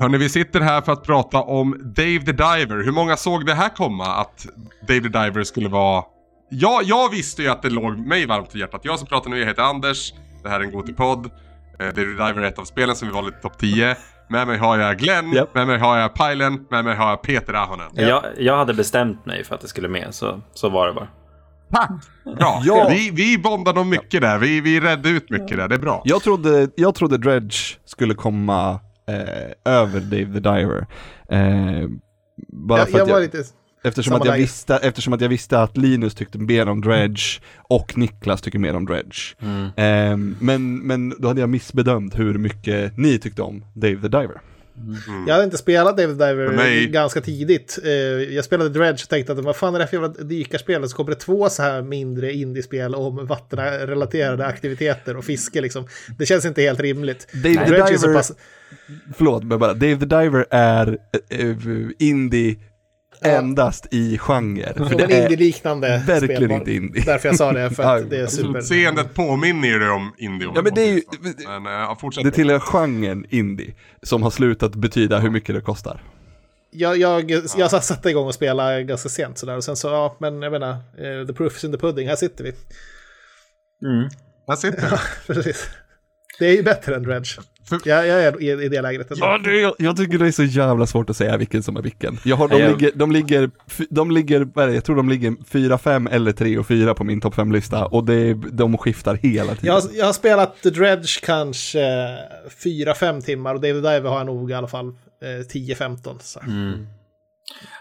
Hörni, vi sitter här för att prata om Dave the Diver. Hur många såg det här komma? Att Dave the Diver skulle vara... Ja, jag visste ju att det låg mig varmt i hjärtat. Jag som pratar nu, jag heter Anders. Det här är en Gotipodd. Eh, Dave the Diver är ett av spelen som vi valde till topp 10. Med mig har jag Glenn, Japp. med mig har jag Pajlen, med mig har jag Peter Ahonen. Jag, jag hade bestämt mig för att det skulle med, så, så var det bara. Tack! Bra. Ja. Vi, vi bondade om mycket där. Vi, vi redde ut mycket där. Det är bra. Jag trodde, jag trodde Dredge skulle komma eh, över Dave the Diver. Eh, bara Jag, för jag att var jag, lite... eftersom, samma att jag läge. visste, eftersom att jag visste att Linus tyckte mer om Dredge och Niklas tycker mer om Dredge. Mm. Eh, men, men då hade jag missbedömt hur mycket ni tyckte om Dave the Diver. Jag hade inte spelat David Diver ganska tidigt. Eh, Jag spelade Dredge och tänkte att vad fan är det här för jävla dykarspel? Och så kommer det två så här mindre indiespel om vattenrelaterade aktiviteter och fiske liksom. Det känns inte helt rimligt. Dave the Dredge är så Diver, pass... förlåt men bara, Dave the Diver är eh, indie endast i genre. För Det är indie-liknande verkligen spel. inte indie. Därför jag sa det, för att Ja, det är super... Utseendet påminner ju om indie. Ja, men det är ju- Men ja, fortsätt. Det tillhör genren indie, som har slutat betyda hur mycket det kostar. Jag, jag, jag satte igång och spelade ganska sent sådär och sen så, ja, men jag menar, eh, the proof is in the pudding, här sitter vi. Här sitter vi. Precis. Det är ju bättre än Dredge. För- Jag, jag är i, i det lägret. ändå. Ja, det, jag, jag tycker det är så jävla svårt att säga vilken som är vilken. Jag har, de, Ja, jag- ligger, de ligger, de ligger, vad är det, jag tror de ligger 4, 5 eller 3 och 4 på min topp 5-lista och det, de skiftar hela tiden. Jag, har- jag har spelat The Dredge kanske 4-5 timmar och David Diver har jag nog i alla fall eh, 10-15. så.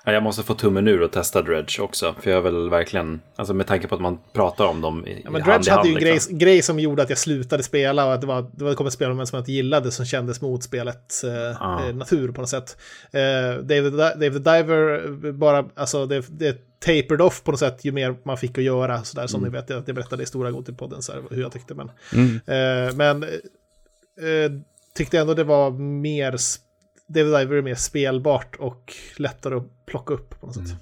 Ja, jag måste få tummen ur och testa Dredge också. För jag vill verkligen, alltså med tanke på att man pratar om dem i, Ja, men i hand Dredge i hand. hade ju en grej, liksom. grej som gjorde att jag slutade spela och att det var, det var kom ett spel som jag inte gillade som kändes mot spelets eh, Ah. eh, natur på något sätt. Eh, David, David Diver, eh, bara, alltså det, det tapered off på något sätt ju mer man fick att göra, så där som Mm. ni vet, jag, jag berättade i Stora Gotipodden så här, hur jag tyckte. Men, Mm. eh, men eh, tyckte ändå det var mer, sp- David Diver är mer spelbart och lättare att plocka upp på något sätt.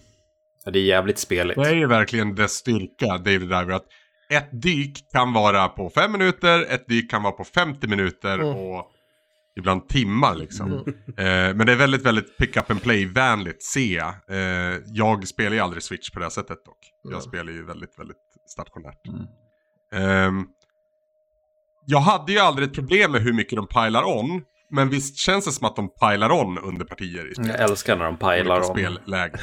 Ja, det är jävligt speligt. Det är ju verkligen dess styrka, David Diver, att ett dyk kan vara på fem minuter, ett dyk kan vara på 50 minuter Mm. och ibland timmar liksom. Eh, men det är väldigt, väldigt pick up and play-vänligt, ser jag. Eh, jag spelar ju aldrig Switch på det här sättet dock. Jag spelar ju väldigt, väldigt stationärt. Ehm, jag hade ju aldrig ett problem med hur mycket de pilar on. Men visst känns det som att de pilar on under partier i spel. Jag älskar när de om. spellägen.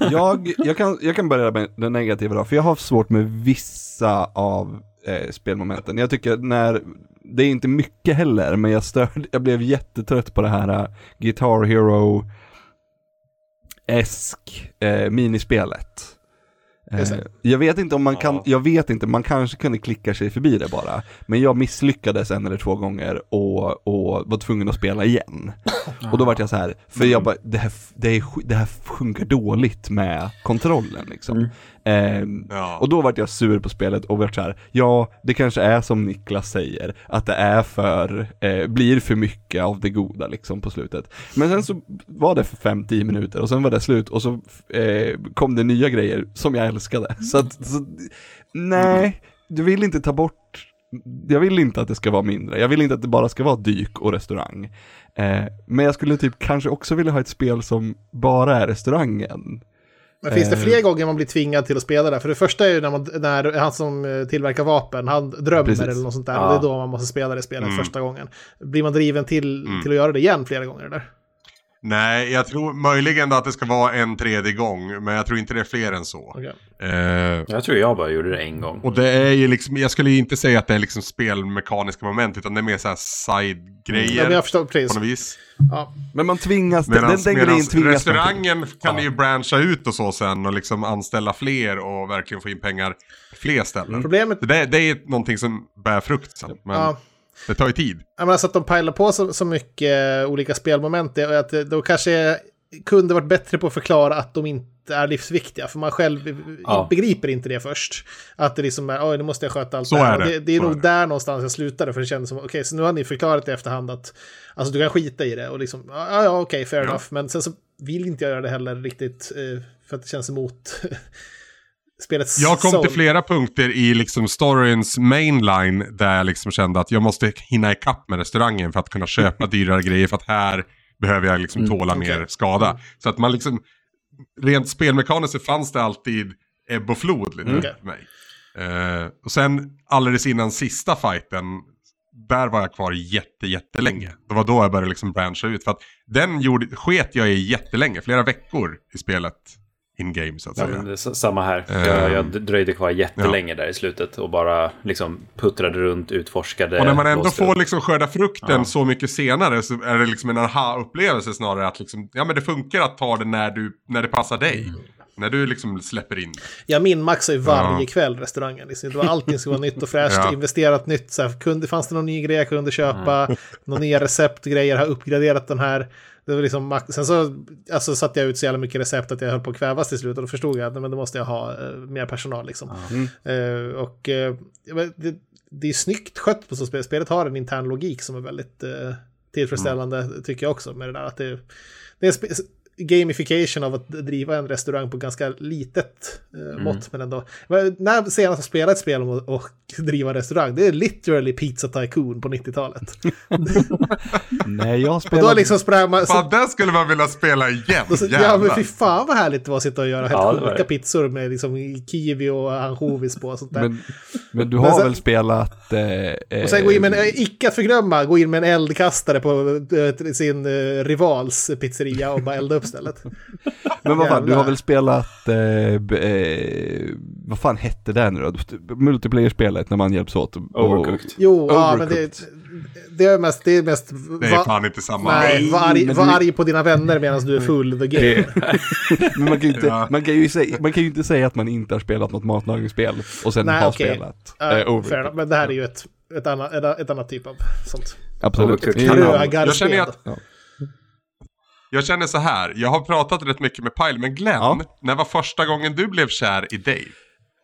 jag, jag, kan, jag kan börja med den negativa då, för jag har svårt med vissa av eh, spelmomenten. Jag tycker när, det är inte mycket heller, men jag, störd, jag blev jättetrött på det här eh, Guitar Hero esk eh, minispelet. Eh, jag vet inte om man kan, Ja. jag vet inte, man kanske kunde klicka sig förbi det bara. Men jag misslyckades en eller två gånger och, och var tvungen att spela igen. Och då vart jag så här, för jag bara, det här, det, är, det här funkar dåligt med kontrollen liksom. Ehm, Ja. och då vart jag sur på spelet och vart så här, ja, det kanske är som Niklas säger, att det är för, eh, blir för mycket av det goda liksom på slutet. Men sen så var det för 5-10 minuter och sen var det slut och så eh, kom det nya grejer som jag älskade. Så att, så, nej, du vill inte ta bort, jag vill inte att det ska vara mindre, jag vill inte att det bara ska vara dyk och restaurang. Eh, men jag skulle typ kanske också vilja ha ett spel som bara är restaurangen. Men finns det Eh. fler gånger man blir tvingad till att spela det? För det första är ju när, man, när han som eh, tillverkar vapen, han drömmer Precis. eller något sånt där. Ja. Och det är då man måste spela det spelet Mm. första gången. Blir man driven till, Mm. till att göra det igen flera gånger eller? Nej, jag tror möjligen att det ska vara en tredje gång, men jag tror inte det är fler än så. Okej. Eh, Jag tror jag bara gjorde det en gång. och det är ju liksom, jag skulle ju inte säga att det är liksom spelmekaniska moment, utan det är mer så här Ja, side-grejer men jag förstår precis. på något vis. Ja. Men man tvingas, den, Medans, den grejen medans tvingas man restaurangen kan ju branscha ut och så sen och liksom anställa fler och verkligen få in pengar på fler ställen. Problemet, det, det är någonting som bär frukt sen, men ja, det tar ju tid. jag menar, alltså att de pajlar på så, så mycket eh, olika spelmoment, det är att det- då kanske kunde varit bättre på att förklara att de inte är livsviktiga, för man själv Ja. begriper inte det först. Att det liksom är, oj, nu måste jag sköta allt Så det här. är det. Det, det är Så nog är det. där någonstans jag slutade, för det kändes som, okej, så nu har ni förklarat i efterhand att, alltså du kan skita i det och liksom, ja, ja, okej, fair Ja. enough, men sen så vill inte jag göra det heller riktigt, eh, för att det känns emot spelets Jag kom soul. till flera punkter i liksom storyns mainline där jag liksom kände att jag måste hinna ikapp med restaurangen för att kunna köpa dyrare grejer för att här behöver jag liksom tåla mer okej. skada. Så att man liksom, rent spelmekaniskt så fanns det alltid ebb och flod lite Okej. för mig. Eh, och sen alldeles innan sista fighten, där var jag kvar jätte, jättelänge. Det var då jag började liksom branscha ut. För att den gjorde, sket jag i jättelänge, flera veckor i spelet in-game så att Ja, säga. samma här. Ehm. Jag, jag dröjde kvar jättelänge där i slutet och bara liksom puttrade runt, utforskade. Och när man ändå får liksom skörda frukten Ja. så mycket senare så är det liksom en aha-upplevelse snarare att liksom, ja men det funkar att ta det när, du, när det passar dig. Mm. När du liksom släpper in. Jag minmaxar ju varje Ja. kväll restaurangen. Liksom. Det var, allting skulle vara nytt och fräscht, Ja. investerat nytt. Så här, kunde, fanns det någon ny grej jag kunde köpa? Några nya recept, grejer, har uppgraderat den här. Det var liksom, max- sen så alltså, satte jag ut så jävla mycket recept att jag höll på att kvävas till slut. Och då förstod jag att men då måste jag ha eh, mer personal. Liksom. Eh, och eh, det, det är snyggt skött på så spel. Spelet har en intern logik som är väldigt eh, tillfredsställande tycker jag också. Med det där att det, det är gamification av att driva en restaurang på ganska litet eh, mått. Men ändå. Men När senast jag spelade ett spel om att och driva en restaurang, det är literally Pizza Tycoon på 90-talet. Nej, jag Och då spelar... liksom sprang man... Så, Fan, den skulle man vilja spela igen. då, så, ja men fy fan vad härligt det var att sitta och göra helt Ja, det sjuka det. pizzor med liksom kiwi och ansjovis på och sånt där. Men, men du Men har sen- väl spelat... Eh, Och sen gå in med en, icke att förglömma, gå in med en eldkastare på eh, sin eh, rivals pizzeria och bara elda upp stället. Men vad fan, du har väl spelat, eh, eh, vad fan hette det nu då? Multiplayer-spelet när man hjälps åt. och- Overcooked. Jo, ja, men det, Overcooked. det är mest... Det är mest Det är fan inte samma. Nej, var arg, var arg på dina vänner medan du är full the game. Men man kan, ju inte, Ja. man, kan ju säga, man kan ju inte säga att man inte har spelat något matlagningsspel och sen Nej, har okej. spelat eh, Overcooked. men det här är ju ett, ett, annat, ett, ett annat typ av sånt. Absolut. Overcooked. Jag känner att- Ja. Jag känner så här, jag har pratat rätt mycket med Pile, men Glenn, Ja. när var första gången du blev kär i Dave?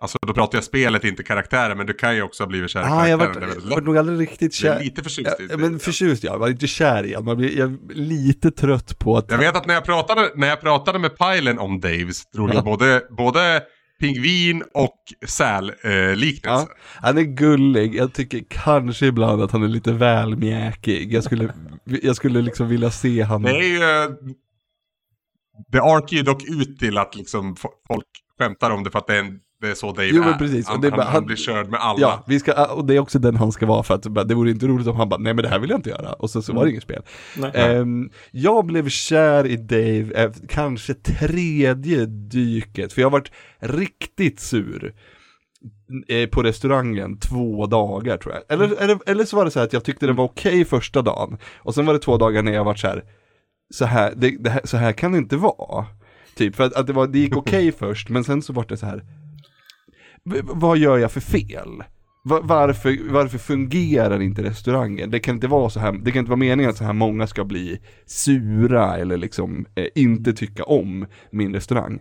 Alltså då pratar jag spelet, inte karaktären, men du kan ju också ha blivit kär i Ah, jag karaktären. var, väldigt var lätt. nog aldrig riktigt Jag är kär. lite förtjust i Ja, det. men förtjust ja, jag var inte kär i honom. Man blir, jag är lite trött på att... Jag vet att när jag pratade, när jag pratade med Pilen om Dave så drog jag både, både pingvin och säl-liknelse. Ja, han är gullig, jag tycker kanske ibland att han är lite väl mjäkig. Jag skulle, jag skulle liksom vilja se han... Det är ju... eh, Det arkar ju dock ut till att liksom fo- folk skämtar om det för att det är, en, det är så Dave Jo, men är. precis, och Han, bara- han han- blir körd med alla. Ja, vi ska, och det är också den han ska vara för att bara, det vore inte roligt om han bara, nej men det här vill jag inte göra. Och så, så var det inget spel. Ehm, jag blev kär i Dave efter kanske tredje dyket, för jag har varit riktigt sur eh, på restaurangen två dagar tror jag. Eller, eller, eller så var det så här att jag tyckte det var okej första dagen, och sen var det två dagar när jag var så här, så här, det, det här, så här kan det inte vara. Typ, för att, att det, var, det gick okej först, men sen så var det så här, vad gör jag för fel? Varför, varför fungerar inte restaurangen? Det kan inte vara så här, det kan inte vara meningen att så här många ska bli sura eller liksom eh, inte tycka om min restaurang.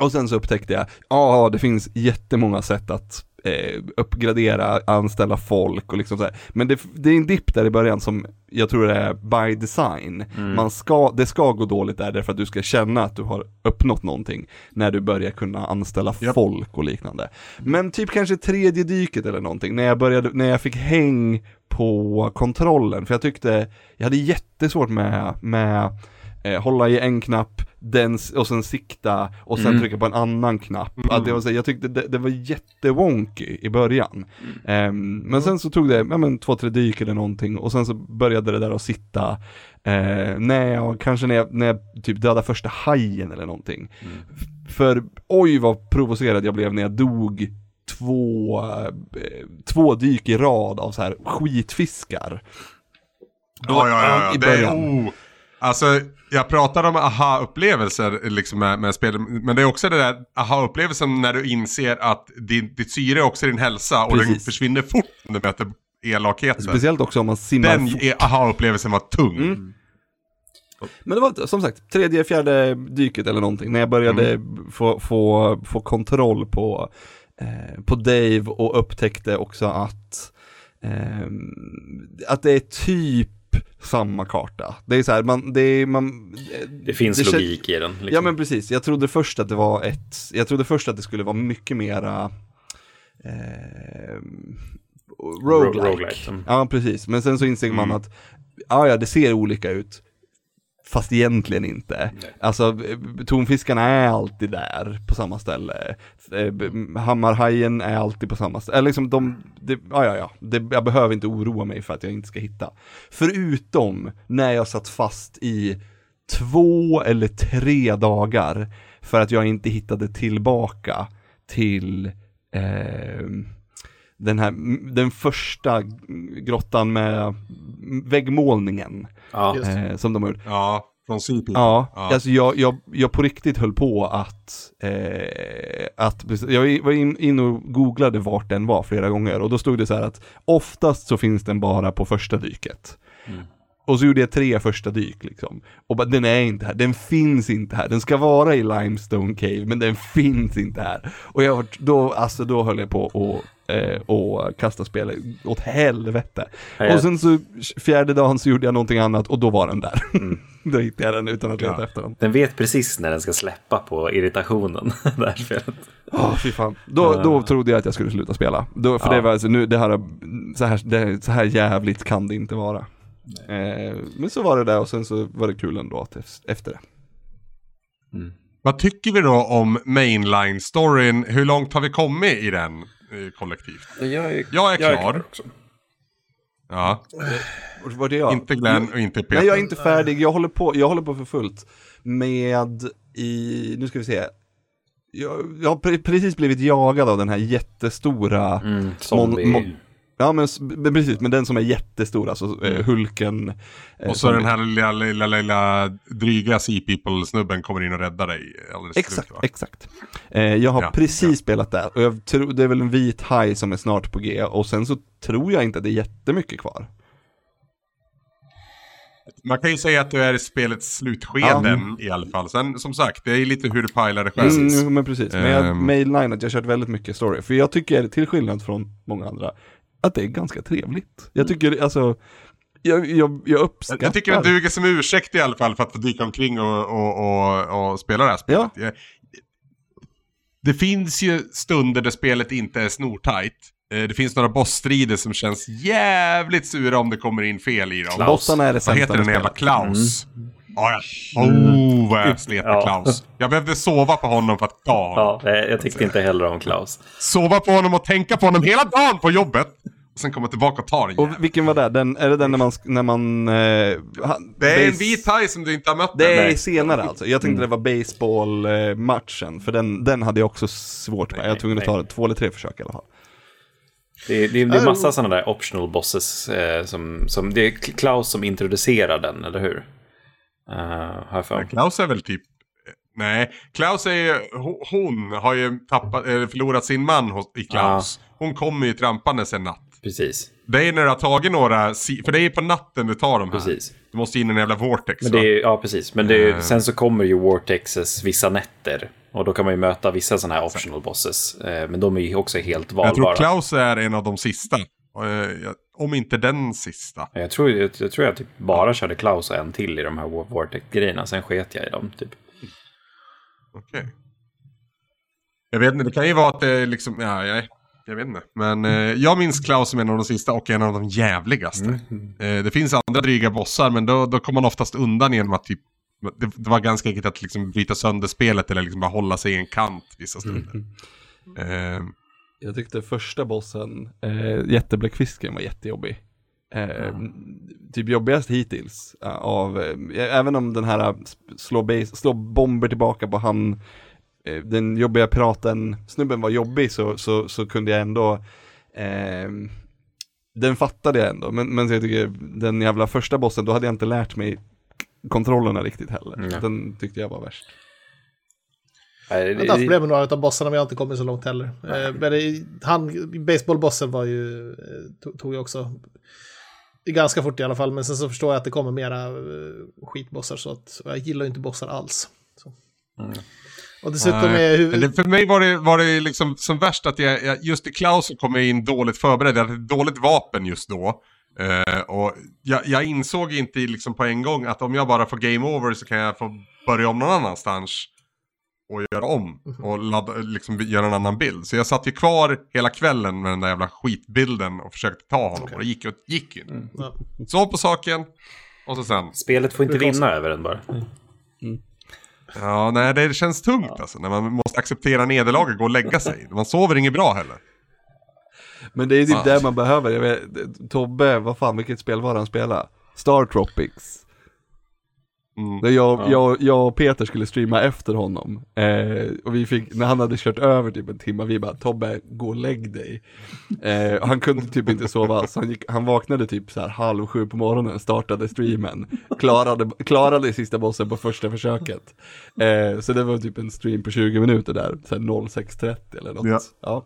Och sen så upptäckte jag, ja det finns jättemånga sätt att eh, uppgradera, anställa folk och liksom så här. Men det, det är en dipp där i början som jag tror är by design. Man ska, det ska gå dåligt där därför att du ska känna att du har uppnått någonting när du börjar kunna anställa Japp. folk och liknande. Men typ kanske tredje dyket eller någonting, när jag började, när jag fick häng på kontrollen, för jag tyckte, jag hade jättesvårt med, med eh, hålla i en knapp, den, och sen sikta och sen Mm. trycka på en annan knapp. Att det var så, jag tyckte det, det var jättewonky i början. Ehm, men sen så tog det, ja men två, tre dyk eller någonting och sen så började det där att sitta, eh, när jag, kanske när jag, när jag typ dödade första hajen eller någonting. F- För oj vad provocerad jag blev när jag dog två, eh, två dyk i rad av så här skitfiskar. Ja, ja, ja. I ja. Det är, början. oh. Alltså, jag pratar om aha-upplevelser liksom med, med spel, men det är också det där aha-upplevelsen när du inser att din, ditt syre är också din hälsa och den Precis. försvinner fort när du möter elakheter. Speciellt också om man simmar Den fort. aha-upplevelsen var tung. Mm. Men det var som sagt tredje, fjärde dyket eller någonting när jag började Mm. få, få, få kontroll på, eh, på Dave och upptäckte också att, ehm, att det är typ samma karta. Det är så här, man, det är, man... Det finns det logik i den. Liksom. Ja men precis, jag trodde först att det var ett, jag trodde först att det skulle vara mycket mera eh, roguelike. roguelike, mm. Ja precis, men sen så insåg man att, ja ja det ser olika ut. Fast egentligen inte. Alltså eh, tonfiskarna är alltid där på samma ställe. Eh, Hammarhajen är alltid på samma ställe. Eller liksom de, det, ja ja ja, det, jag behöver inte oroa mig för att jag inte ska hitta. Förutom när jag satt fast i två eller tre dagar för att jag inte hittade tillbaka till eh, den här, den första grottan med väggmålningen Ja. Eh, som de har gjort. Ja, från CP. Ja, Ja. alltså jag, jag, jag på riktigt höll på att, eh, att jag var in, in och googlade vart den var flera gånger och då stod det så här att oftast så finns den bara på första dyket. Och så gjorde jag tre första dyk liksom. Och bara, den är inte här, den finns inte här. Den ska vara i Limestone Cave, men den finns inte här. Och jag, då, alltså då höll jag på att eh, och kasta spelet åt helvete. Ja, Och sen så fjärde dagen så gjorde jag någonting annat och då var den där. då hittade jag den utan att leta Ja. efter den. Den vet precis när den ska släppa på irritationen. det här spelet. Åh, fy fan. Då, då trodde jag att jag skulle sluta spela. Då, för Ja. det var alltså, nu, det här, så här, det, så här jävligt kan det inte vara. Eh, men så var det där och sen så var det kul ändå efter det. Vad tycker vi då om mainline-storyn? Hur långt har vi kommit i den kollektivt? Jag är, Jag är klar. också. Ja, var det jag? inte Glenn och inte Peter. Nej, jag är inte färdig. Jag håller på, jag håller på för fullt med i, nu ska vi se. Jag, jag har pre- precis blivit jagad av den här jättestora Mm, zombie. Mon- mon- Ja men precis, men den som är jättestor, alltså eh, Hulken. eh, Mm. Och så den här lilla, lilla, lilla dryga Sea People-snubben kommer in och räddar dig Exakt, slut, exakt. Eh, jag har Ja, precis ja. spelat där och jag tror, det är väl en vit haj som är snart på G och sen så tror jag inte att det är jättemycket Man kan ju säga att du är i spelets slutskeden i alla fall. Sen som sagt, det är lite hur du pilar det själv. Mm, men precis, men jag Ehm. mainlinat, jag har kört väldigt mycket story. För jag tycker, till skillnad från många andra, att det är ganska trevligt. Jag tycker, alltså, jag, jag, jag uppskattar. jag tycker den duger som ursäkt i alla fall för att få dyka omkring och, och, och, och spela det här spelet. Jag, det finns ju stunder där spelet inte är snortajt. Eh, Det finns några bossstrider som känns jävligt sura om det kommer in fel i dem. Klaus. Bossarna är det Vad heter den jävla. Klaus? Ja, ja. Oh, vad jag slet med Ja. Klaus. Jag behövde sova på honom för att ta honom. Ja, eh, jag tyckte inte heller om Klaus. Sova på honom och tänka på honom hela dagen på jobbet. Och sen komma tillbaka och ta den. Och vilken var det? Den, är det den när man, när man... Eh, han- Det är en vit haj som du inte har mött Det än. är Nej. senare alltså. Jag tänkte det var baseballmatchen, för den, den hade jag också svårt med. Jag var tvungen att ta två eller tre försök i alla fall. Det är, det det är massa sådana där optional bosses. Eh, som, som, det är Klaus som introducerar den, eller hur? Uh, har jag för mig. Klaus är väl typ... Nej, Klaus är ju... ho- Hon har ju tappat, eller förlorat sin man i Klaus. Hon kommer ju trampandes en natt. Precis. Det är när du har tagit några... För det är ju på natten du tar de här. Precis. Du måste in i en jävla vortex Men det är, ja, precis. Men är, Eh. sen så kommer ju Vortexes vissa nätter. Och då kan man ju möta vissa sådana här optional bosses. Eh, men de är ju också helt Jag valbara. tror Klaus är en av de sista. Eh, Om inte den sista. Jag tror jag, jag, tror jag typ bara körde Klaus och en till i de här Vortex-grejerna. Sen sket jag i dem. Typ. Okej. Jag vet inte, det kan ju vara att det liksom... Ja, jag, jag vet inte. Men eh, jag minns Klaus som en av de sista och en av de jävligaste. Eh, det finns andra dryga bossar men då, då kommer man oftast undan genom att typ... Det, det var ganska enkelt att liksom bryta sönder spelet eller liksom bara hålla sig i en kant vissa stunder. Eh, Jag tyckte första bossen, eh, jättebläckfisken var jättejobbig. Eh, Typ jobbigast hittills. eh, av, eh, även om den här eh, slå, base, slå bomber tillbaka på han, eh, den jobbiga piraten, snubben var jobbig så, så, så kunde jag ändå, eh, den fattade jag ändå. Men, men jag tycker den jävla första bossen, då hade jag inte lärt mig kontrollerna riktigt heller. Mm. Den tyckte jag var värst. Nej, Jag har det- inte haft problem med några av bossarna, men jag har inte kommit så långt heller. Eh, Men det, han, baseballbossen var ju, eh, tog, tog jag också ganska fort i alla fall, men sen så förstår jag att det kommer mera eh, skitbossar, så att jag gillar ju inte bossar alls. Så. Och dessutom Nej, är men huvud... det, för mig var det, var det liksom som värst att jag, jag just i Klaus så kom jag in dåligt förberedd. Jag hade ett dåligt vapen just då. Eh, och jag, jag insåg inte liksom på en gång att om jag bara får game over så kan jag få börja om någon annanstans och göra om och ladda, liksom göra en annan bild. Så jag satt ju kvar hela kvällen med den där jävla skitbilden och försökte ta honom och det gick, och gick ju inte. Ja. Sov på saken och så sen. Spelet får inte vinna över en bara. Ja, nej det känns tungt alltså. När man måste acceptera nederlaget, gå och lägga sig. Man sover inget bra heller. Men det är typ Fan. det man behöver, jag vet, Tobbe, vad fan vilket spel var han spelade? Star Tropics. Mm. Jag, Ja. jag, jag och Peter skulle streama efter honom. Eh, och vi fick, när han hade kört över typ en timme, vi bara Tobbe, gå och lägg dig. Eh, och han kunde typ inte sova, så han, gick, han vaknade typ så här halv sju på morgonen, startade streamen. Klarade, klarade sista bossen på första försöket. Eh, så det var typ en stream på 20 minuter där, så här 06.30 eller något. Ja. Ja.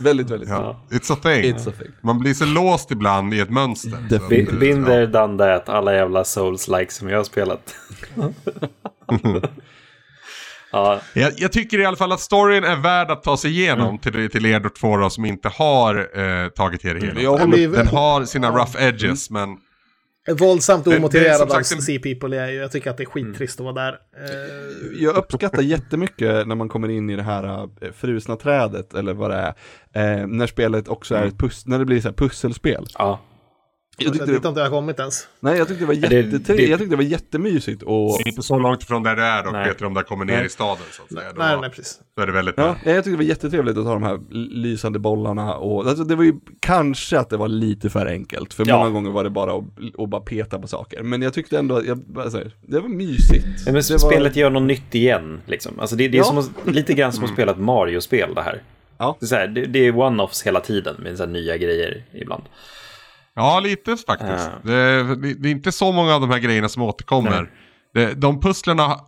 Väldigt, väldigt Ja. It's a thing. It's a thing. Man blir så låst ibland i ett mönster. Definitivt. Been there, done that, alla jävla souls-like som jag har spelat. ja, Jag, jag tycker i alla fall att storyn är värd att ta sig igenom Mm. till, till er två då, som inte har eh, tagit er igenom. Jag den, har sina rough edges men Våldsamt omotiverad av Sea People är ju. Jag tycker att det är skittrist att vara där. Eh, Jag uppskattar jättemycket när man kommer in i det här äh, frusna trädet eller vad det är. Eh, när spelet också är ett pus- när det blir så här pusselspel. ja. Jag tyckte dit det, har inte jag kommit ens. nej, jag tyckte det var det- jättetre- det- jag tyckte det var jättemysigt och det är inte så långt ifrån där det är dock Nej. Peter om det kommer ner Nej. i staden så att säga. Då, Nej, nej, precis. då är det väldigt Ja, nej, jag tyckte det var jättetrevligt att ta de här lysande bollarna och alltså, det var ju kanske att det var lite för enkelt för Ja. många gånger var det bara att, att bara peta på saker men jag tyckte ändå att jag, säger, det var mysigt. Men det var, spelet gör något nytt igen. Liksom. Alltså det, det är Ja. som att, lite grann som att spela ett Mario-spel det här. Ja. Det, är så här, det, det är one-offs hela tiden med så här nya grejer ibland. Ja, lite faktiskt. Ja. Det, det, det är inte så många av de här grejerna som återkommer. Det, de pusslerna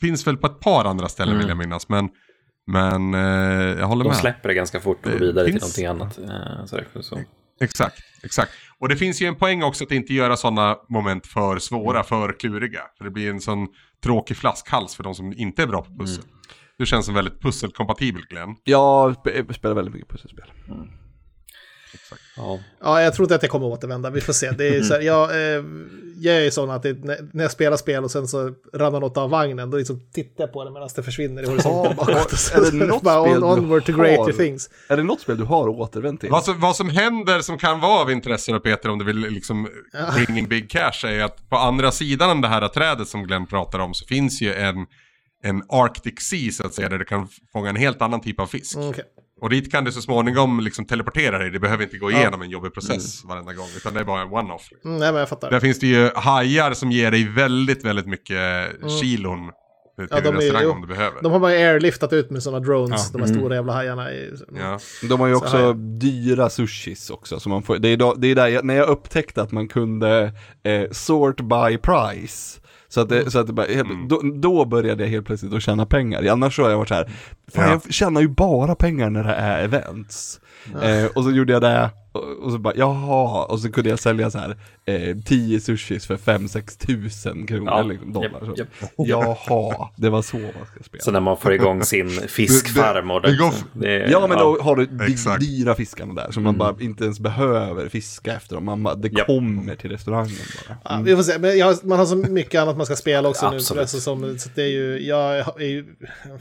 finns väl på ett par andra ställen Mm. vill jag minnas. Men, men eh, jag håller De med. släpper det ganska fort och går vidare finns- till någonting annat. Eh, Så så. Exakt, exakt. Och det finns ju en poäng också att inte göra sådana moment för svåra, för kluriga. För det blir en sån tråkig flaskhals för de som inte är bra på pussel. Du känns som väldigt pusselkompatibel Glenn. Jag spe- spelar väldigt mycket pusselspel. Ja. Ja, jag tror inte att jag kommer återvända. Vi får se. Det är så här, jag, eh, jag är ju sån att det, när- jag spelar spel och sen så ramlar något av vagnen, då liksom tittar jag på det medan det försvinner i horisonten Ja, är det något bara spel on, du onward to har? greater things. Är det något spel du har återvänt till? Vad som, vad som händer som kan vara av intresse då Peter om du vill liksom bring in big cash är att på andra sidan av det här trädet som Glenn pratar om så finns ju en, en Arctic Sea så att säga där du kan fånga en helt annan typ av fisk. Mm, okej. Och dit kan du så småningom liksom teleportera dig. Det behöver inte gå igenom en jobbig process varenda gång. Utan det är bara en one-off. Mm, nej, men jag fattar. Där finns det ju hajar som ger dig väldigt, väldigt mycket kilon till Ja, de är- om du behöver. De har bara airliftat ut med sådana drones, Ja. de här stora jävla hajarna. I, Ja. De har ju Så också här. dyra sushis också, så man får, det är, då, det är där jag, när jag upptäckte att man kunde eh, sort by price. Så att det, så att det bara, helt, då, då började jag helt plötsligt att tjäna pengar. Annars så har jag varit så här, fan Ja. jag tjänar ju bara pengar när det är events. Eh, och så gjorde jag det, och, och så bara, jaha, och så kunde jag sälja så här eh, 10 sushis för 5-6 tusen kronor, Ja, liksom, dollar. så. japp. Jaha, det var så man ska spela. Så när man får igång sin fiskfarm och det går- det, Ja men då har du de Exakt. dyra fiskarna där som man bara inte ens behöver fiska efter dem. Man bara, det Japp. kommer till restaurangen bara. Ja, vi får se, men jag, man har så mycket annat man ska spela också nu. Absolut. Så, som, så det är ju, jag är ju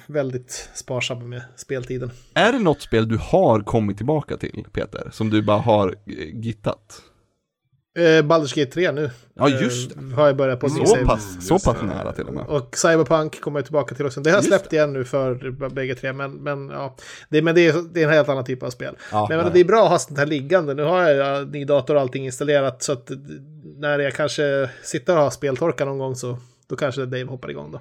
väldigt sparsam med speltiden. Är det något spel du har kommit tillbaka till Peter? Som du bara har eh, gittat? Eh, Baldur's Gate 3 nu. Ja, just Eh, har jag börjat på. Så save. pass, så pass nära till och med. Och Cyberpunk kommer jag tillbaka till också. Det har jag släppt igen nu för bägge tre, men, men ja. Det, men det är, det är en helt annan typ av spel. Ja, men nej. det är bra att ha sånt här liggande. Nu har jag ja, ny dator och allting installerat, så att när jag kanske sitter och har speltorka någon gång så då kanske Dave hoppar igång då.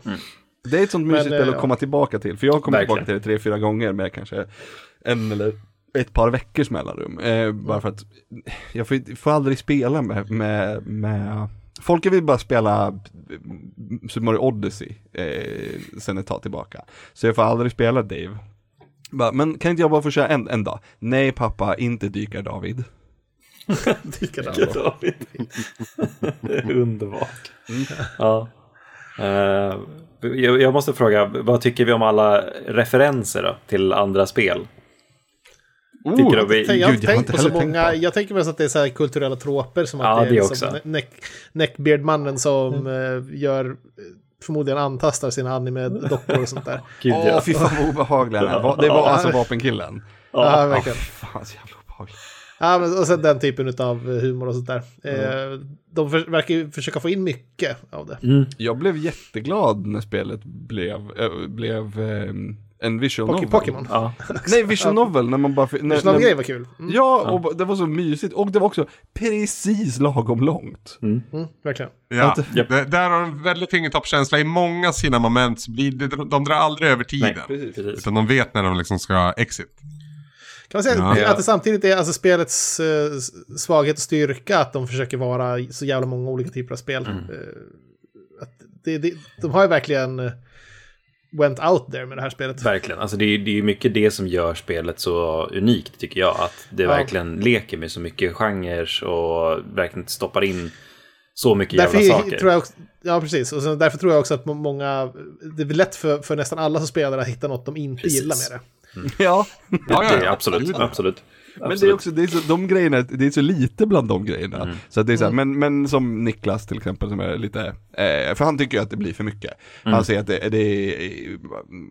Det är ett sånt mysigt Men, spel eh, att komma tillbaka till. För jag har kommit tillbaka till det tre, fyra gånger med kanske en eller ett par veckors mellanrum. Eh, bara för att jag får, får aldrig spela med, med, med Folk vill bara spela mm, Super Mario Odyssey eh, sen ett tag tillbaka. Så jag får aldrig spela Dave. Bara, men kan inte jag bara få köra en, en dag? Nej pappa, inte dykar David. Likadant. David. Underbart. Ja. Eh, jag, jag måste fråga, vad tycker vi om alla referenser då, till andra spel? Oh, Tycker du vi- Jag, jag, Gud, jag har tänkt inte på så många, på. jag tänker mest att det är så här kulturella troper som Ja, att det är det liksom neck, Neckbeard-mannen som eh, gör, eh, förmodligen antastar sina anime-dockor och sånt där. Gud, Åh, ja. fy fan vad obehaglig han är. Det var alltså vapenkillen. Ja, Ja, verkligen. fy fan så jävla obehaglig. Ja, men, och sen den typen av humor och sånt där. Mm. Eh, de för, verkar ju försöka få in mycket av det. Mm. Jag blev jätteglad när spelet blev, äh, blev ehm, en visual novel. Pokémon. Ja. Nej, visual novel när man bara... När, när, grejer var kul. Mm, Ja, och det var så mysigt. Och det var också precis lagom långt. mm, verkligen. Ja, Japp. det, där har en väldigt fingertoppskänsla. I många sina moment så blir det, de drar aldrig över tiden. Nej, precis. Utan de vet när de liksom ska exit. Kan man säga Ja. att det samtidigt är alltså spelets eh, svaghet och styrka att de försöker vara så jävla många olika typer av spel. Mm. Eh, att det, det, de har ju verkligen eh, went out there med det här spelet. Verkligen. Alltså det, är, det är ju mycket det som gör spelet så unikt tycker jag. Att det Ja. verkligen leker med så mycket genrer och verkligen stoppar in så mycket Därför jävla saker. tror jag också, ja, precis. Och så därför tror jag också att må- många, det är lätt för, för nästan alla som spelar att hitta något de inte Precis. gillar med det. Ja, Ja, ja, ja. absolut, absolut. Men det är också, det är så, de grejerna, det är så lite bland de grejerna. Mm. Så att det är så här, men, men som Niklas till exempel som är lite, eh, för han tycker ju att det blir för mycket. Mm. Han säger att det, det är,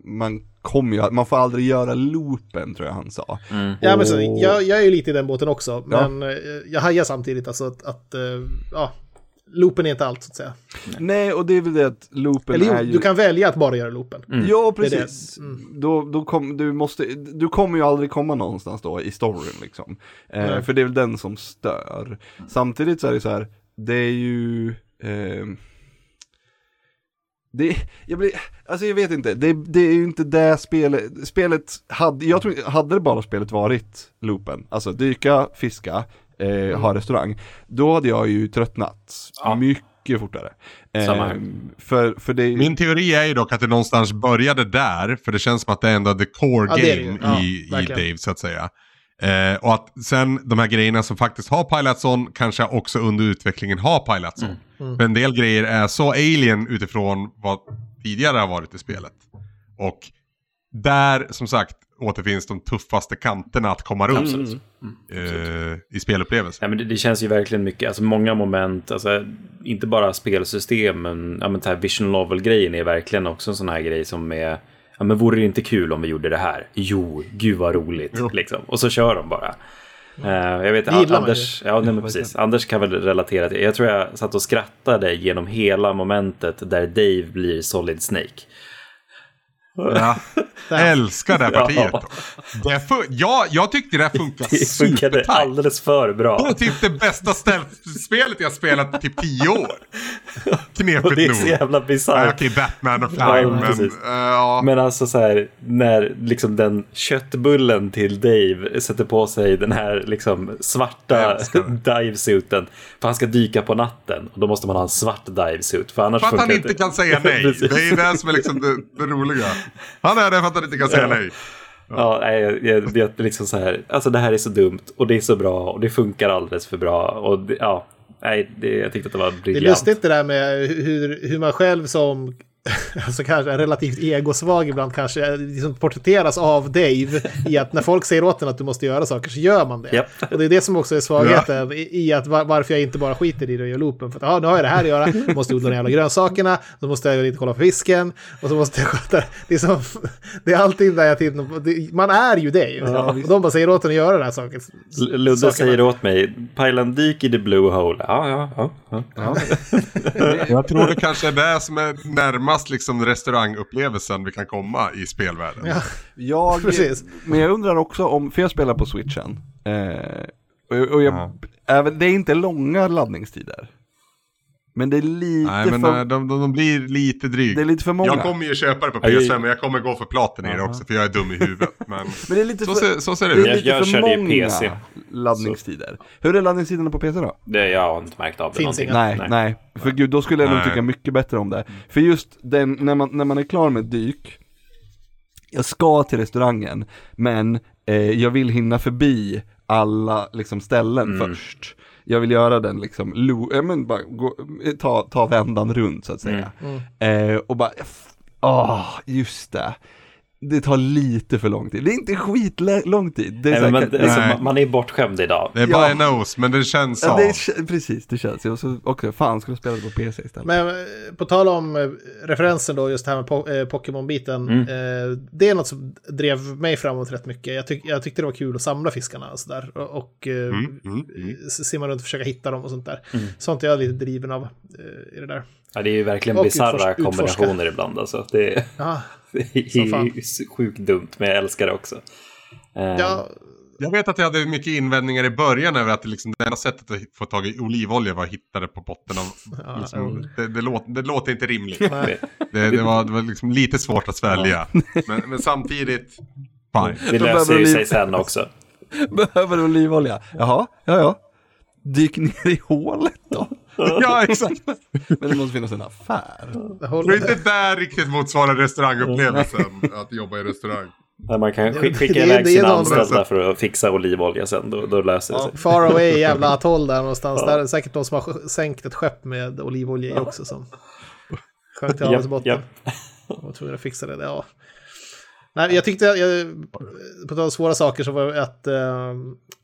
man kommer ju, man får aldrig göra loopen tror jag han sa. Mm. Ja, men så, jag, jag är ju lite i den båten också, Ja. men eh, jag hajar samtidigt alltså att, att eh, ja, loopen är inte allt så att säga. Nej, och det är väl det att loopen Eller är ju... du kan välja att bara göra loopen. Ja, Det är det. precis. Då, då kom, du, måste, du kommer ju aldrig komma någonstans då i storyn liksom. Eh, för det är väl den som stör. Samtidigt så är det så här, det är ju... ehm, det, jag blir, alltså jag vet inte, det, det är ju inte det spelet, spelet hade, jag tror, hade det bara spelet varit loopen, alltså dyka, fiska, eh, ha restaurang, då hade jag ju tröttnat Ja. mycket fortare. Ehm, för, för det Min teori är ju dock att det någonstans började där, för det känns som att det är ändå the core Ja, game Ja, i, i. Dave så att säga. Eh, och att sen de här grejerna som faktiskt har pilats on kanske också under utvecklingen har pilats on. Mm. För en del grejer är så alien utifrån vad tidigare har varit i spelet. Och där som sagt återfinns de tuffaste kanterna att komma runt Absolut. eh, i spelupplevelsen. Ja, men det, det känns ju verkligen mycket, alltså många moment, alltså, inte bara spelsystem, men, ja, men det här vision novel-grejen är verkligen också en sån här grej som är, ja men vore det inte kul om vi gjorde det här? Jo, gud vad roligt, liksom. Och så kör de bara. Eh, jag vet, Anders, ja, nej, precis. Anders kan väl relatera till, jag tror jag satt och skrattade genom hela momentet där Dave blir Solid Snake. Ja. Älskar det här partiet. Ja. Det ja, jag tyckte det här funkade Det funkade supertajt. alldeles för Det bra. är typ det bästa stealth-spelet jag spelat på typ tio år. Knepigt det är så nog. jävla Ja, bisarrt. Okej, Batman och Ja, Fine, men... ja. Men alltså så här, när liksom den köttbullen till Dave sätter på sig den här liksom svarta divesuiten. För han ska dyka på natten. Och då måste man ha en svart divesuit. För annars För att han inte kan säga nej. Det är det som är liksom det, det roliga. Han är det för att han inte kan säga Ja. nej. Ja, nej, jag- jag- det är liksom så här. Alltså det här är så dumt. Och det är så bra. Och det funkar alldeles för bra. Och det, ja, nej, det, jag tyckte att det var Det är briljant. lustigt det där med hur, hur man själv som alltså kanske är relativt egosvag ibland kanske liksom porträtteras av Dave i att när folk säger åt en att du måste göra saker så gör man det. Japp. Och det är det som också är svagheten i, i att var, varför jag inte bara skiter i det och gör loopen. För att ja, nu har jag det här att göra, jag måste odla de jävla grönsakerna, så måste jag inte kolla på fisken och så måste jag sköta det. är, som, det är alltid där jag tittar det- Man är ju Dave. Ja, och de bara säger åt en att göra den här saken. Ludde sakerna. säger åt mig, Pajlan dyk i the blue hole. Ja, ja, ja. ja. Ja. Jag tror det kanske är det som är närmast liksom restaurangupplevelsen vi kan komma i spelvärlden. Ja. Jag, Precis. Men jag undrar också om, för jag spelar på switchen. Eh, och, och jag, Ja. även, det är inte långa laddningstider. Men det är lite Nej, men för, eh, de, de, de blir lite dryg. det är lite för många. Jag kommer ju köpa det på Ja, jag- PS5, men jag kommer gå för platen i det också, för jag är dum i huvudet. Men Men det är lite så, för, ser, så ser det det är ut. Jag- lite jag för körde ju många PC. laddningstider. Hur är laddningstiderna på PC då? Det, jag har inte märkt av det Finns någonting. inga. Nej, nej, För gud, då skulle jag nog Nej. tycka mycket bättre om det. För just den, när man, när man är klar med dyk, jag ska till restaurangen, men eh, jag vill hinna förbi alla liksom, ställen Mm. först. Jag vill göra den liksom, lo, ja, men bara gå, ta, ta vändan runt så att säga. Mm. Eh, och bara, åh, just det. Det tar lite för lång tid. Det är inte skitlång tid. Det är Nej, så men, Nej. man, man är bortskämd idag. Det är bara Ja. en nos, men det känns Ja, som. det är, precis, det känns ju. Och så också, fan du spela det på PC istället? Men eh, på tal om eh, referensen då, just det här med po eh, Pokémon-biten. Mm. Eh, det är något som drev mig framåt rätt mycket. Jag, tyck jag tyckte det var kul att samla fiskarna och sådär. Och, och eh, Mm, mm, mm. simma runt och försöka hitta dem och sånt där. Mm. Sånt är jag lite driven av eh, i det där. Ja, det är ju verkligen bisarra utforska- kombinationer ibland. Alltså. Det, är- Sjukt dumt, men jag älskar det också. Eh, ja, Jag vet att jag hade mycket invändningar i början över att det, liksom, det enda sättet att få tag i olivolja var att hitta det på botten av... Ja, liksom, det, det, låter, det låter inte rimligt. Det, det var, det var liksom lite svårt att svälja. Men, men samtidigt, fine. det löser behöver ju sig sen också. Behöver du olivolja? Jaha, ja ja. Dyk ner i hålet då. Ja, exakt. Men det måste finnas en affär. Det är inte där riktigt motsvarar restaurangupplevelsen, att jobba i restaurang. Man kan skicka iväg sina anställda för att fixa olivolja sen, då, då löser det Ja, sig. far away jävla atoll där någonstans. Där är det säkert de som har sänkt ett skepp med olivolja i också som sjönk till havets botten. japp. Jag var tvungen att fixa det. Ja. Nej, jag tyckte, jag, på tal om svåra saker, så var det att eh,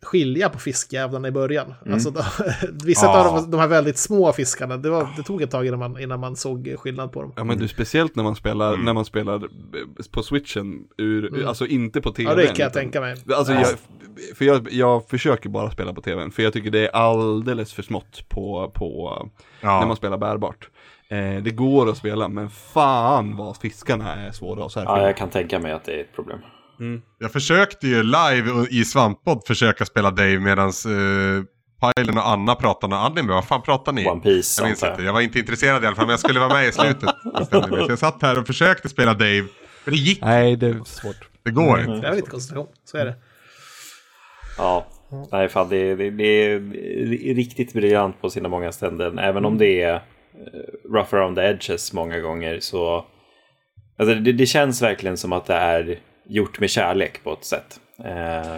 skilja på fiskjävlarna i början. Mm. Alltså, de, vissa Ja. av de, de här väldigt små fiskarna, det, var, det tog ett tag innan man, innan man såg skillnad på dem. Ja men du, speciellt när man spelar, när man spelar eh, på switchen, ur, alltså inte på tv. Ja, det kan jag tänka mig. Alltså jag, för jag, jag försöker bara spela på tvn, för jag tycker det är alldeles för smått på, på när Ja. man spelar bärbart. Eh, det går att spela, men fan vad fiskarna är svåra att Ja, särskilja. jag kan tänka mig att det är ett problem. Jag försökte ju live i Svamppodd försöka spela Dave medan uh, Pajlen och Anna pratade om anime. Vad fan pratar ni? One Piece, Jag minns jag. inte. Jag var inte intresserad i alla fall, men jag skulle vara med i slutet. Så jag satt här och försökte spela Dave. Men det gick Nej, det är svårt. Det går inte. Det är lite koncentration, så är det. Ja, nej fan det, det, det är riktigt briljant på sina många ställen. Även om det är eh, rough around the edges många gånger så... Alltså det, det känns verkligen som att det är gjort med kärlek på ett sätt. Eh,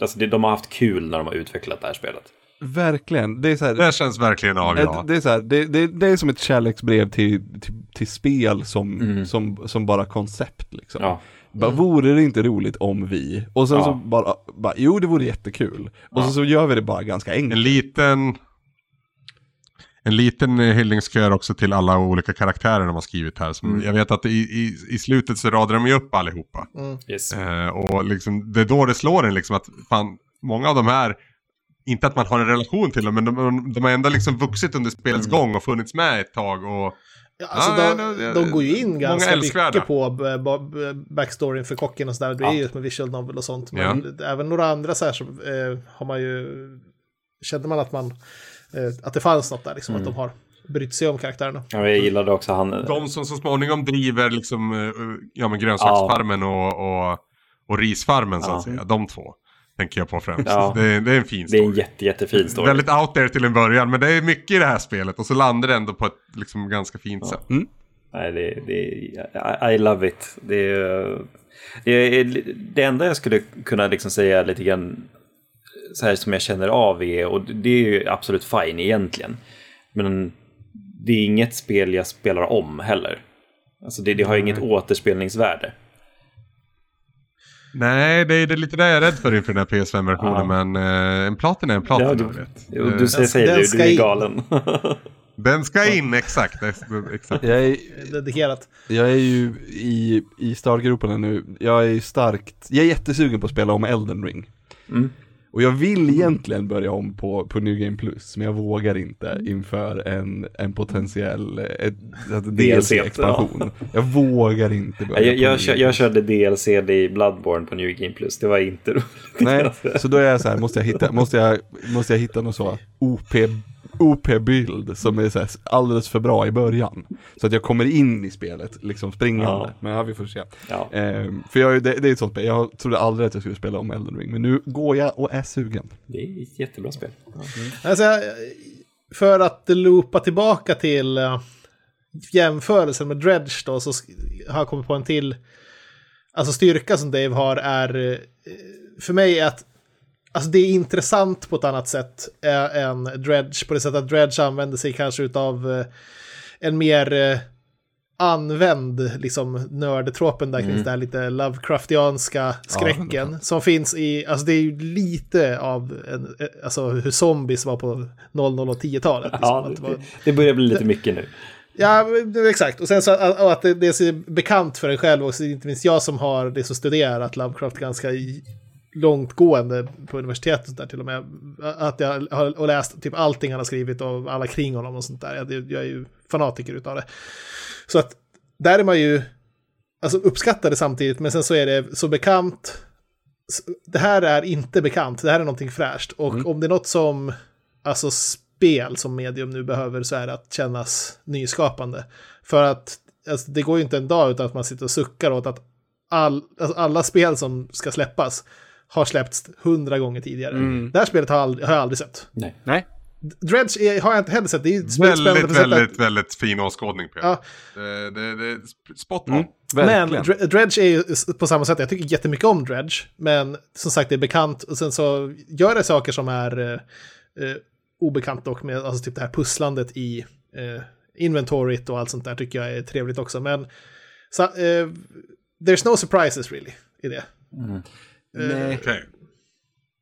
alltså det, de har haft kul när de har utvecklat det här spelet. Verkligen. Det är så här, Det känns verkligen av, ja. det, är så här, det, det, det är som ett kärleksbrev till, till, till spel som, som, som bara koncept liksom. Ja, Bara, vore det inte roligt om vi? Och sen Ja. så bara, bara, jo det vore jättekul. Och så, så gör vi det bara ganska En enkelt. liten... En liten eh, hyllningskör också till alla olika karaktärer de har skrivit här. Som Jag vet att i, i, i slutet så radar de ju upp allihopa. yes. Eh, och liksom, det är då det slår en liksom att fan, många av de här, inte att man har en relation till dem, men de, de har ändå liksom vuxit under spelets gång och funnits med ett tag. Och, Ja, alltså Ja, de, ja, ja, de går ju in många ganska mycket på b- b- backstoryn för kocken och sådär. Det är Ja. ju med visual novel och sånt. Men även några andra så här så eh, har man ju... Kände man att man... Eh, att det fanns något där, liksom. Att de har brytt sig om karaktärerna. Ja, jag gillade också han... de som så småningom driver liksom, eh, ja, men grönsaksfarmen och, och, och risfarmen så att Ja. säga. De två tänker jag på främst. Ja. Det, det är en fin Det är story. en jätte, jättefin story. Väldigt out there till en början, men det är mycket i det här spelet. Och så landar det ändå på ett liksom, ganska fint sätt. Nej, det, det, I, I love it. Det, är- det, är- det enda jag skulle kunna liksom säga lite grann så här som jag känner av är, och det är ju absolut fine egentligen, men det är inget spel jag spelar om heller. Alltså det, det har inget återspelningsvärde. Nej, det är, det lite det jag är rädd för inför den här PS5-versionen. Ja. Men eh, en platin är en platin. Ja, du, du, vet. jo, Eh, du säger, säger den du, ska du är in. galen. Den ska in, exakt. det- exakt. Jag är, Dedikerat. jag är ju i, i startgroparna nu, jag är ju starkt, jag är jättesugen på att spela om Elden Ring. Mm. Och jag vill egentligen börja om på, på New Game Plus, men jag vågar inte inför en, en potentiell DLC-expansion. Jag vågar inte börja Jag, jag, Game jag körde DLC i Bloodborne på New Game Plus. Det var inte roligt. Nej, så då är jag så här, måste jag hitta, måste jag, måste jag hitta någon så OP, OP-bild som är så här alldeles för bra i början. Så att jag kommer in i spelet, liksom springande. Ja. Men ja, vi får se. Ja. Ehm, för jag, det, det är ett sånt spel, jag trodde aldrig att jag skulle spela om Elden Ring, men nu går jag och är sugen. Det är ett jättebra spel. Alltså, för att loopa tillbaka till uh, jämförelsen med Dredge då, så har jag kommit på en till. Alltså styrka som Dave har är, eh, för mig är att Alltså det är intressant på ett annat sätt eh, än Dredge, på det sättet att Dredge använder sig kanske utav eh, en mer, eh, använd liksom nördtropen där kring Mm. den här lite Lovecraftianska skräcken som finns i, alltså det är ju lite av en, alltså hur zombies var på 00 och 10-talet. Liksom. Ja, det var- det, börjar bli lite mycket nu. Ja, exakt. Och sen så att, och att det, det är så bekant för en själv också, inte minst jag som har det så studerat Lovecraft ganska långtgående på universitetet där till och med. Att jag har läst typ allting han har skrivit och alla kring honom och sånt där. Jag, jag är ju fanatiker utav det. Så att där är man ju alltså uppskattar det samtidigt, men sen så är det så bekant. Det här är inte bekant, det här är någonting fräscht. Och om det är något som, alltså spel som medium nu behöver så är det att kännas nyskapande. För att alltså, det går ju inte en dag utan att man sitter och suckar åt att all, alltså, alla spel som ska släppas har släppts hundra gånger tidigare. Det här spelet har, jag aldrig, har jag aldrig sett. Nej. Nej. Dredge är, har jag inte heller sett. Det är Väldigt, att- väldigt, väldigt fin åskådning. Ja. Det, det, det är spot on. Mm, Men Dredge är ju på samma sätt, jag tycker jättemycket om Dredge, men som sagt det är bekant och sen så gör det saker som är eh, eh, obekant dock med alltså typ det här pusslandet i eh, inventoryt och allt sånt där tycker jag är trevligt också. Men så, eh, there's no surprises really i det. Nej. Okej.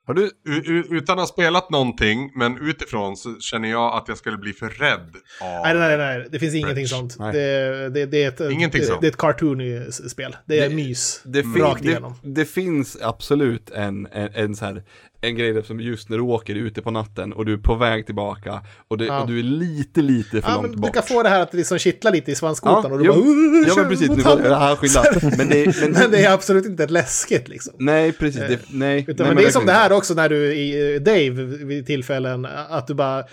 Har du, U- utan att ha spelat någonting, men utifrån så känner jag att jag skulle bli för rädd av... Nej, nej, nej, det finns ingenting Dredge. sånt. Det, det, det, är ett, Ingenting det, sånt. det är ett cartoony-spel. Det är Det- mys. det, Rakt det, igenom. det finns absolut en, en, en så här en grej där som just när du åker ute på natten och du är på väg tillbaka och, det, Ja. och du är lite, lite för Ja, långt men du bort. kan få det här att det liksom kittlar lite i svanskotan och du jo, bara... "Uh, ja men precis, du får, handen." ja, skynda. Men det, men, Men det är absolut inte läskigt liksom. nej, precis, det, nej. Utan, nej men det är som det här också när du i eh, Dave vid tillfällen, att du bara...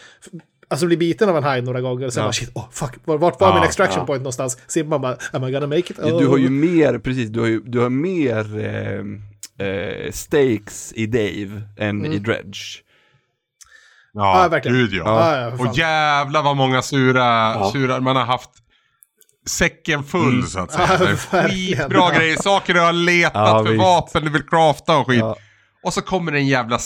Alltså blir biten av en haj några gånger och sen Ja. bara shit, oh, fuck, vart var Ja, min extraction ja. point någonstans? Så man bara, am I gonna make it? Ja, Du har ju Oh. mer, precis, du har ju du har mer eh, eh, stakes i Dave än i Dredge. Ja, Ja, verkligen. Gud ja. Ja, ja, och jävlar vad många sura, sura, man har haft säcken full så att säga. Ja, skitbra Ja. grejer, saker du har letat Ja, för visst. vapen du vill crafta och skit. Ja. Och så kommer en jävla,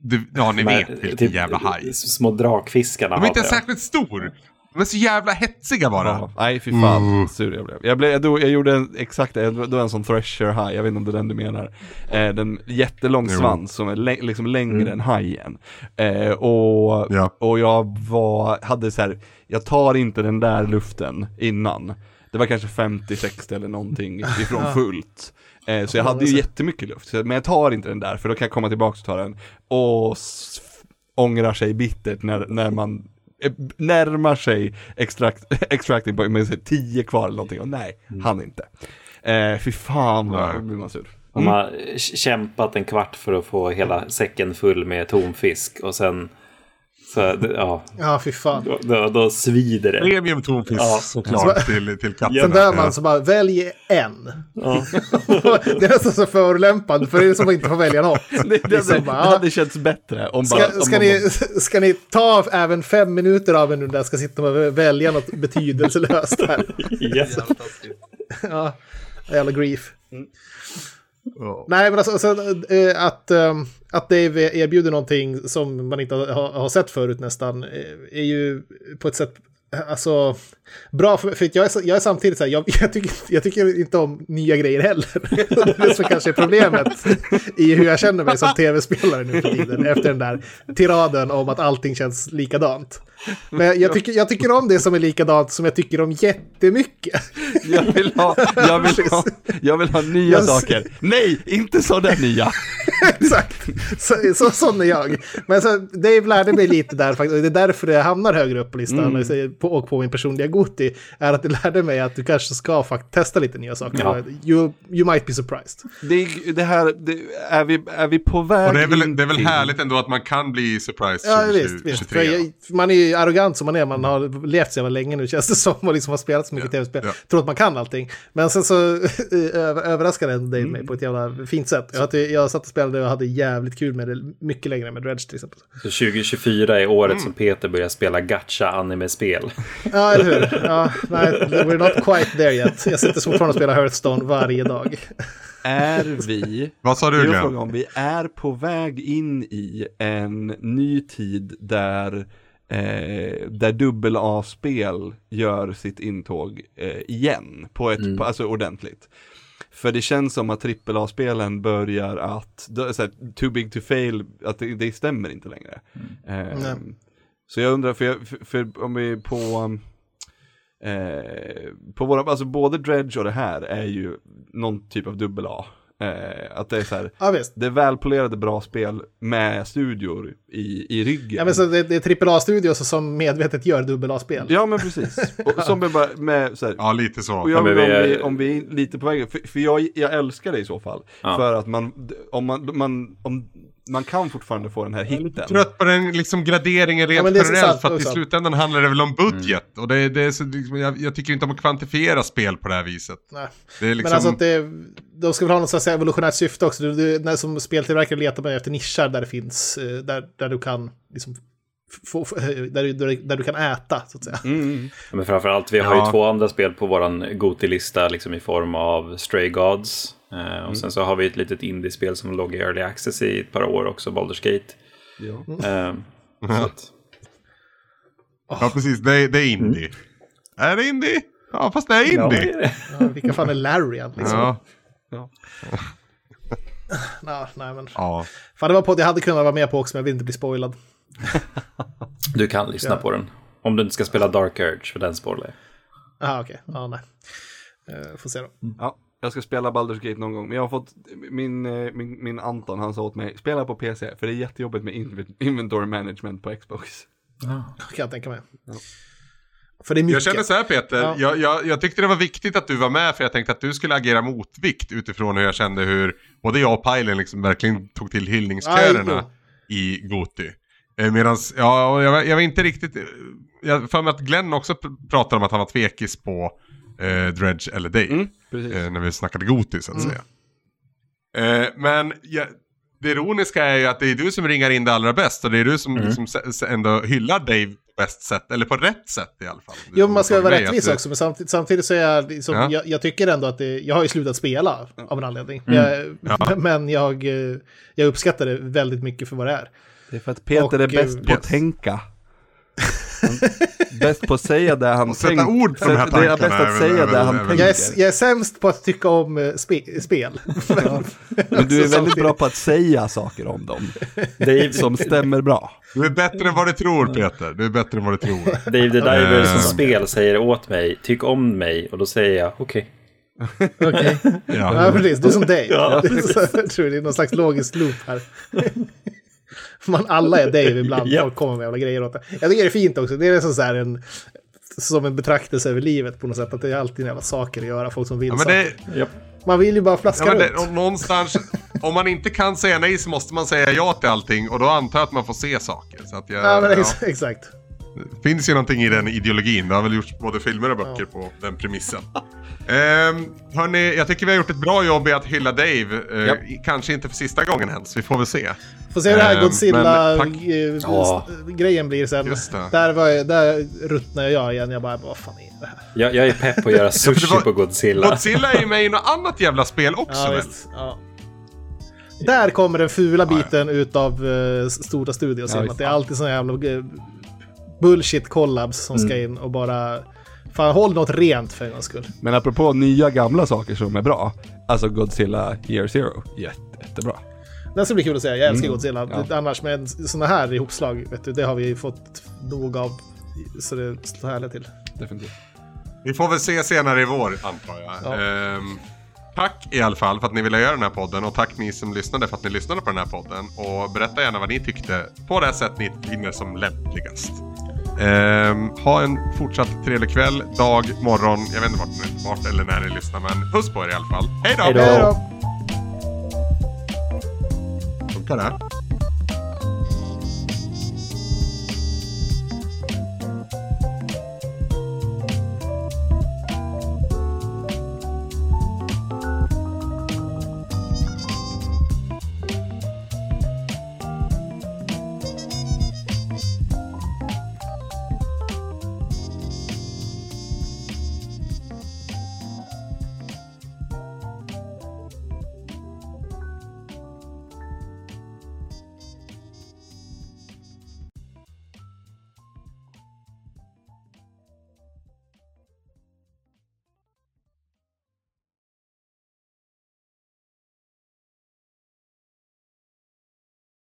du, ja ni Men, vet vilken typ, jävla haj. Små drakfiskarna De är inte särskilt stor. Är så jävla hetsiga bara. Ja, nej fy fan, Mm. sur jag blev. Jag, blev, jag, jag gjorde en, exakt, det var en sån thresher high, jag vet inte om det är den du menar. Eh, den jättelång Jo. svans som är lä- liksom längre än hajen. Eh, och, Ja. och jag var, hade så här, jag tar inte den där luften innan. Det var kanske 50-60 eller någonting ifrån fullt. Eh, så jag hade ju jättemycket luft, men jag tar inte den där för då kan jag komma tillbaka och ta den. Och ångrar sig bittert när, när man närmar sig extract, extracting point med så här 10 kvar eller någonting och nej, han inte. Eh, fy fan vad Nej. blir man sur. De har k- kämpat en kvart för att få hela säcken full med tonfisk och sen så, ja, Ja, fy fan. då, då, då svider det. Premium tonfisk Ja. såklart till, till katterna. Sen dör Ja. man så bara, välj en. Ja. det är nästan så förolämpande, för det är som att inte få välja något. Det, det, Liksom det, bara, det ja. hade känts bättre om bara... Ska, om ska, man ni, ska ni ta även fem minuter av en nu där ska sitta och välja något betydelselöst här? Yes. ja, jävla grief. Oh. Nej, men alltså alltså att, eh, att Dave erbjuder någonting som man inte har, har sett förut nästan eh, är ju på ett sätt alltså, bra. För, för jag, är, jag är samtidigt så här, jag, jag, tycker, jag tycker inte om nya grejer heller. det är som kanske är problemet i hur jag känner mig som tv-spelare nu för tiden. Efter den där tiraden om att allting känns likadant. Men jag tycker, jag tycker om det som är likadant som jag tycker om jättemycket. Jag vill ha, jag vill ha, jag vill ha nya Jag- saker. Nej, inte sådär nya. Exakt, så, så, sån är jag. Men så, Dave lärde mig lite där faktiskt, det är därför jag hamnar högre upp på listan Mm. och på, min personliga Goti, är att det lärde mig att du kanske ska faktiskt testa lite nya saker. Ja. You, you might be surprised. Det, är- det här, det, är, vi, är vi på väg Och det är, väl, in det är väl härligt ändå att man kan bli surprised Ja, 20, visst. visst. För 23. jag, man är ju arrogant som man är, man har levt så jävla länge nu känns det som, och liksom har spelat så mycket Ja, tv-spel, ja. tror att man kan allting. Men sen så över, överraskade Dave Mm. mig på ett jävla fint sätt. Jag, hade, jag satt och spelade och hade jävligt kul med det, mycket längre med Dredge till exempel. Så 2024 är året Mm. som Peter börjar spela gacha anime-spel. Ja, eller hur? Ja, nej, we're not quite there yet. Jag sitter fortfarande och spelar Hearthstone varje dag. Är vi, Vad sa du Glenn? om vi är på väg in i en ny tid där eh, där dubbel A-spel gör sitt intåg eh, igen på ett, Mm. på, alltså ordentligt. För det känns som att trippel A-spelen börjar att, då- så här, too big to fail, att det, det stämmer inte längre. Eh, Nej. så jag undrar, för, jag, för, för om vi på, eh, på våra, alltså både Dredge och det här är ju någon typ av dubbel A. Eh, att det är så här, Ja, visst. det är välpolerade bra spel med studior i, i ryggen. Ja, men så det, det är AAA-studios som medvetet gör dubbel-A-spel. Ja men precis. Och, som är bara med så här, Ja, lite så. och Ja, jag om, är- vi, om vi är lite på vägen, för, för jag, jag älskar det i så fall. Ja. För att man, om man, man, om, man kan fortfarande få den här hitten. trött på den liksom graderingen rent Ja, är generellt. För att i slutändan handlar det väl om budget. Och det, det är så, liksom, jag, jag tycker inte om att kvantifiera spel på det här viset. Nej. Det är liksom... Men alltså att det, de ska väl ha något slags evolutionärt syfte också. Du, du, när som speltillverkare letar man efter nischar där det finns, eh, där, där du kan liksom få, där, du, där, du- kan äta, så att säga. Mm, mm. Men framförallt, vi har Ja. ju två andra spel på våran Goti-lista liksom i form av Stray Gods. Eh, och sen så har vi ett litet indiespel som låg i Early Access i ett par år också, Baldur's Gate. Ja. Eh, så att, Ja, precis. Det, är- det är indie. Är det indie? Ja, fast det är ja, indie. det. Ja, vilka fan är Larian liksom? Ja, Ja, nej, men. ja. Fan, det var på att jag hade kunnat vara med på också, men jag vill inte bli spoilad. Du kan lyssna Ja. på den. Om du inte ska spela Dark Urge, för den spoilar jag. Jaha, okej. Ja, nej. Uh, får se då. Ja, jag ska spela Baldur's Gate någon gång, men jag har fått, min, eh, min, min Anton han sa åt mig, spela på PC, för det är jättejobbigt med inv- inventory management på Xbox. Kan jag tänka mig. För det är mycket. Jag känner så här Peter, Ja. jag, jag, jag tyckte det var viktigt att du var med för jag tänkte att du skulle agera motvikt utifrån hur jag kände hur både jag och Pajlen liksom verkligen tog till hyllningskörerna Aj, i Goti. Eh, medans, ja, jag, var- jag var inte riktigt, eh, jag för mig att Glenn också pr- pratade om att han var tvekis på eh, Dredge eller Dave. Mm, eh, när vi snackade Goti så att säga. Eh, men ja, det ironiska är ju att det är du som ringar in det allra bäst och det är du som liksom, s- s- ändå hyllar Dave på bäst sätt, eller på rätt sätt i alla fall. Jo, men man ska vara rättvis också, men samtidigt, samtidigt så är jag, liksom, Ja. jag, jag tycker ändå att det, jag har ju slutat spela av en anledning. Men, jag, men jag, eh, jag uppskattar det väldigt mycket för vad det är. Det är för att Peter Och, är bäst eh, på att yes. tänka. Han- bäst på att säga det han Och sätta tänker. ord på de här Det är bäst tankarna att är väl- säga är det väl- han är väl- tänker. Jag är, jag är sämst på att tycka om eh, spe, spel. Men du är väldigt bra på att säga saker om dem. Dave, Som stämmer bra. Du är bättre än vad du tror Peter, du är bättre än vad du tror. Dave the Diver Eh. som spel säger åt mig, tyck om mig. Och då säger jag, okej. Okej. Ja. Ja, precis. Du är som Dave. Ja, Det är så- jag tror det är någon slags logisk loop här. Man alla är Dave ibland. Ja. Folk kommer med jävla grejer åt det. Jag tycker det är fint också. Det är nästan så en... Som en betraktelse över livet på något sätt. Att det är alltid jävla saker att göra. Folk som vill Ja, saker. det, Japp. Man vill ju bara ja, flaska det, runt. och någonstans, om man inte kan säga nej så måste man säga ja till allting och då antar jag att man får se saker. Så att jag, Ja, men ja, ex- exakt. det finns ju någonting i den ideologin, det har väl gjorts både filmer och böcker på den premissen. Um, hörni, jag tycker vi har gjort ett bra jobb i att hylla Dave. Eh, Japp. i- Kanske inte för sista gången ens, vi får väl se. Får se hur det här Ehm, Ja. Godzilla-grejen blir sen. Där, var jag, där ruttnade jag igen. Jag bara, vad fan är det här? Jag, jag är pepp på att göra sushi var- på Godzilla. Godzilla är ju med i något annat jävla spel också Ja, väl? visst. Ja. Där kommer den fula biten utav uh, stora studios. Ja, in, att det är alltid såna jävla uh, bullshit collabs som ska in och bara... Fan, håll något rent för en gångs skull. Men apropå nya gamla saker som är bra. Alltså Godzilla Year Zero. Jätte, jättebra. Den ska bli kul att se. Jag älskar Mm. Godzilla. Ja. Annars med såna här ihopslag, vet du, det har vi fått nog av. Så det står härligt till. Definitivt. Vi får väl se senare i vår, antar jag. Ja. Ehm, tack i alla fall för att ni ville göra den här podden och tack ni som lyssnade för att ni lyssnade på den här podden. Och berätta gärna vad ni tyckte på det sätt ni finner som lämpligast. Ehm, ha en fortsatt trevlig kväll, dag, morgon. Jag vet inte vart, ni- vart eller när ni lyssnar men puss på er i alla fall. Hej då! Funkar det?